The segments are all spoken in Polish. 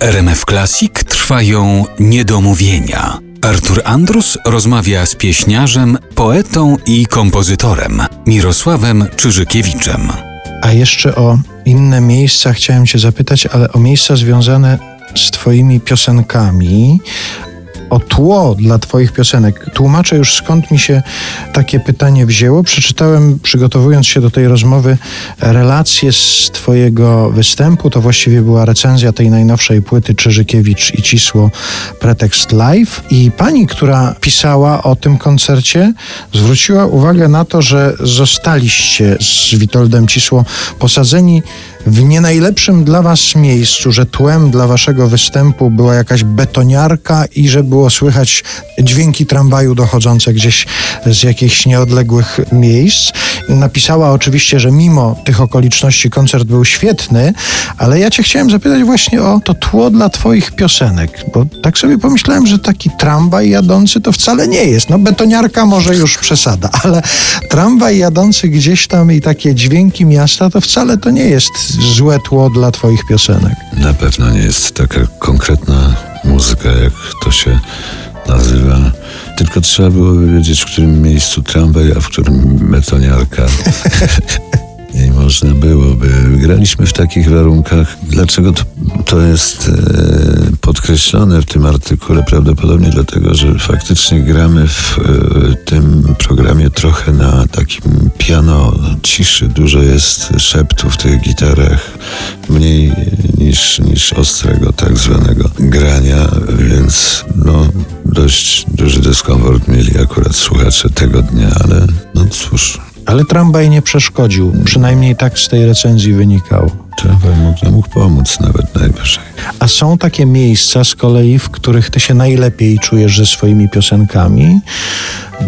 RMF Classic trwają niedomówienia. Artur Andrus rozmawia z pieśniarzem, poetą i kompozytorem Mirosławem Czyżykiewiczem. A jeszcze o inne miejsca chciałem Cię zapytać, ale o miejsca związane z Twoimi piosenkami, o tło dla Twoich piosenek. Tłumaczę już skąd mi się takie pytanie wzięło. Przeczytałem, przygotowując się do tej rozmowy, relacje z Twojego występu. To właściwie była recenzja tej najnowszej płyty Czyżykiewicz i Cisło Pretekst Live. I pani, która pisała o tym koncercie, zwróciła uwagę na to, że zostaliście z Witoldem Cisło posadzeni w nie najlepszym dla was miejscu, że tłem dla waszego występu była jakaś betoniarka i że było słychać dźwięki tramwaju dochodzące gdzieś z jakichś nieodległych miejsc. Napisała oczywiście, że mimo tych okoliczności koncert był świetny, ale ja cię chciałem zapytać właśnie o to tło dla twoich piosenek, bo tak sobie pomyślałem, że taki tramwaj jadący to wcale nie jest. No betoniarka może już przesada, ale tramwaj jadący gdzieś tam i takie dźwięki miasta to wcale to nie jest złe tło dla Twoich piosenek. Na pewno nie jest taka konkretna muzyka, jak to się nazywa. Tylko trzeba było wiedzieć, w którym miejscu tramwaj, a w którym betoniarka. I można byłoby. Graliśmy w takich warunkach. Dlaczego to, to jest e, podkreślone w tym artykule? Prawdopodobnie dlatego, że faktycznie gramy w e, tym programie trochę na takim piano ciszy. Dużo jest szeptu w tych gitarach, mniej niż, niż ostrego tak zwanego grania, więc no dość duży dyskomfort mieli akurat słuchacze tego dnia, ale no cóż. Ale tramwaj nie przeszkodził, przynajmniej tak z tej recenzji wynikało. Tramwaj mógł, mógł pomóc nawet najwyżej. A są takie miejsca z kolei, w których ty się najlepiej czujesz ze swoimi piosenkami?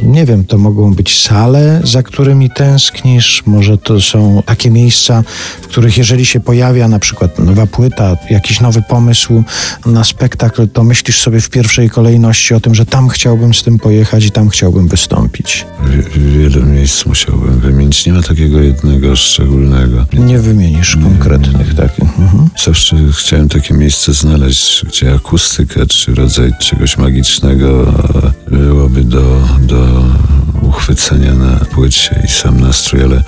Nie wiem, to mogą być sale, za którymi tęsknisz, może to są takie miejsca, w których jeżeli się pojawia na przykład nowa płyta, jakiś nowy pomysł na spektakl, to myślisz sobie w pierwszej kolejności o tym, że tam chciałbym z tym pojechać i tam chciałbym wystąpić. W, wielu miejsc musiałbym wymienić. Nie ma takiego jednego szczególnego. Nie wymienisz konkretnych takich. Mhm. Zawsze chciałem takie miejsce znaleźć, gdzie akustyka czy rodzaj czegoś magicznego byłoby do, do uchwycenia na płycie i sam nastrój, ale,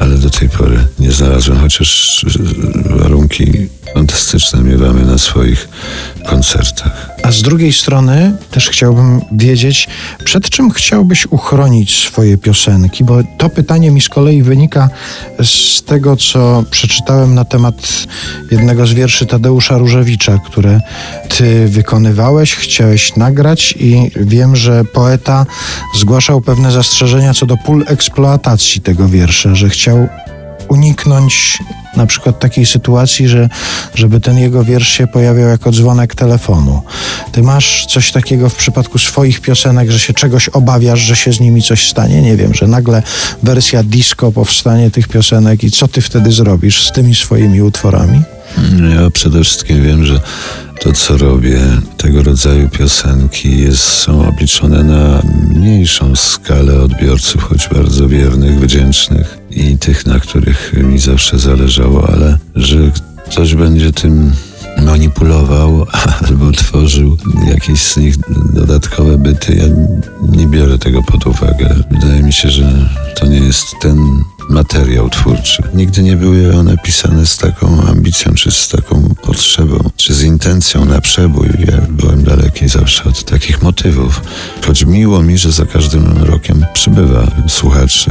ale do tej pory nie znalazłem, chociaż warunki fantastyczne miewamy na swoich koncertach. A z drugiej strony też chciałbym wiedzieć, przed czym chciałbyś uchronić swoje piosenki, bo to pytanie mi z kolei wynika z tego, co przeczytałem na temat jednego z wierszy Tadeusza Różewicza, które ty wykonywałeś, chciałeś nagrać i wiem, że poeta zgłaszał pewne zastrzeżenia co do pól eksploatacji tego wiersza, że chciał uniknąć na przykład takiej sytuacji, że żeby ten jego wiersz się pojawiał jako dzwonek telefonu. Ty masz coś takiego w przypadku swoich piosenek, że się czegoś obawiasz, że się z nimi coś stanie? Nie wiem, że nagle wersja disco powstanie tych piosenek i co ty wtedy zrobisz z tymi swoimi utworami? Ja przede wszystkim wiem, że to, co robię, tego rodzaju piosenki jest, są obliczone na mniejszą skalę odbiorców, choć bardzo wiernych, wdzięcznych i tych, na których mi zawsze zależało, ale że ktoś będzie tym manipulował albo tworzył jakieś z nich dodatkowe byty, ja nie biorę tego pod uwagę. Wydaje mi się, że to nie jest materiał twórczy. Nigdy nie były one pisane z taką ambicją, czy z taką potrzebą, czy z intencją na przebój. Ja byłem daleki zawsze od takich motywów. Choć miło mi, że za każdym rokiem przybywa słuchaczy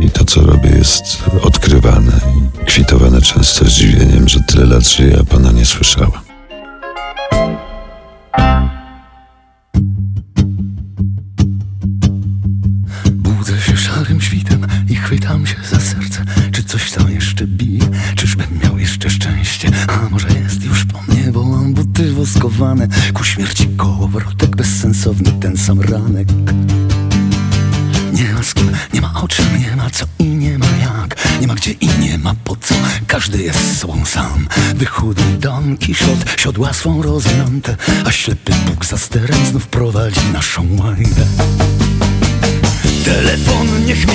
i, i to, co robię, jest odkrywane i kwitowane często zdziwieniem, że tyle lat żyje, a pana nie słyszała. Budzę się szarym świtem i chwytam się za Ku śmierci kołowrotek bezsensowny ten sam ranek. Nie ma z kim, nie ma o czym, nie ma co i nie ma jak. Nie ma gdzie i nie ma po co. Każdy jest sobą sam. Wychudny Don Kiszot Siodła swą rozwinąte A ślepy Bóg za sterem znów prowadzi naszą łajdę Telefon niech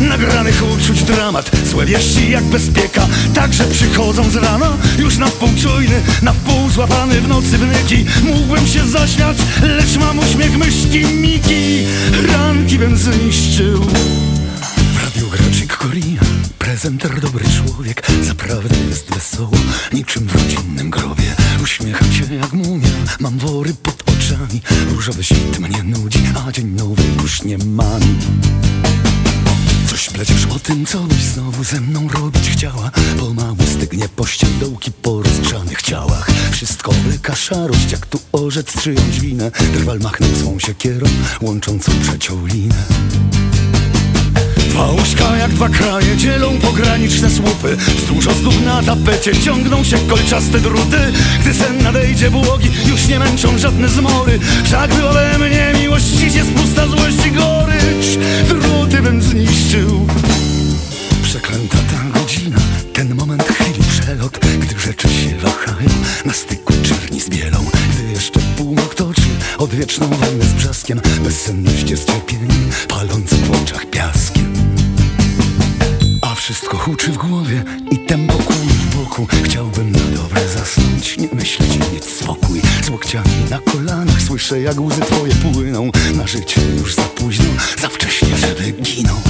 nagranych uczuć dramat. Złe wieści jak bezpieka, także przychodzą z rana. Już na wpół czujny, na wpół złapany w nocy wnyki. Mógłbym się zaśmiać, lecz mam uśmiech myszki Miki. Ranki bym zniszczył. W radiu graczyk Korea Prezenter dobry człowiek. Zaprawdę jest wesoło Niczym w rodzinnym grobie. Uśmiecham się jak mumia Mam wory pod oczami. Różowy świt mnie nudzi A dzień nowy już nie mani Coś o tym, co byś znowu ze mną robić chciała. Pomału stygnie pościel dołki po rozgrzanych ciałach. Wszystko łyka szarość, jak tu orzec czyjąś winę. Drwal machnął swą siekierą, łączącą trzecią linę. Dwa łóżka jak dwa kraje dzielą pograniczne słupy. Wzdłuż ozdób na tapecie ciągną się kolczaste druty. Gdy sen nadejdzie błogi, już nie męczą żadne zmory. Wszak we mnie miłość, dziś jest pusta złość Cierpieniem, paląc w oczach piaskiem. A wszystko huczy w głowie i tempo kłuje w boku. Chciałbym na dobre zasnąć, nie myśleć mieć spokój. Z łokciami na kolanach słyszę jak łzy twoje płyną. Na życie już za późno, za wcześnie, żeby było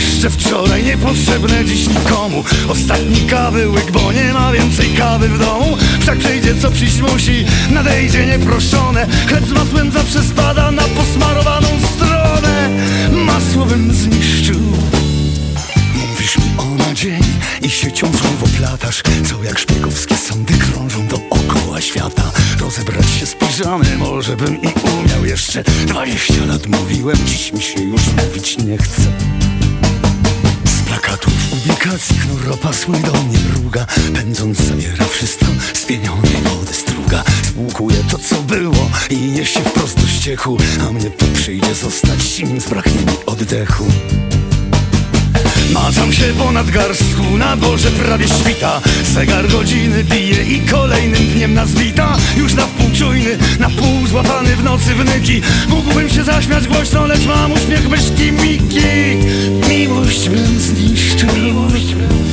jeszcze wczoraj niepotrzebne dziś nikomu. Ostatni kawy łyk, bo nie ma więcej kawy w domu. Wszak przyjdzie co przyjść musi, nadejdzie nieproszone. Chleb z masłem zawsze spada na posmarowaną stronę. Masło bym zniszczył. Mówisz mi o nadziei i siecią słowo platasz Co jak szpiegowskie sądy krążą dookoła świata. Rozebrać się z piżamy może bym i umiał jeszcze. Dwadzieścia lat mówiłem, dziś mi się już mówić nie chce plakatów publikacji knur opasły do mnie mruga. Pędząc zabiera wszystko z pienionej wody struga. Spłukuje to co było i niesie wprost do ściechu. A mnie tu przyjdzie zostać, nim zbraknie mi oddechu. Macam się ponad garstku, na dworze prawie świta. Zegar godziny bije i kolejnym dniem nas wita. Już na wpół czujny, złapany w nocy wnyki Mógłbym się zaśmiać głośno, lecz mam uśmiech myszki Miki Miłość bym zniszczył Miłość bym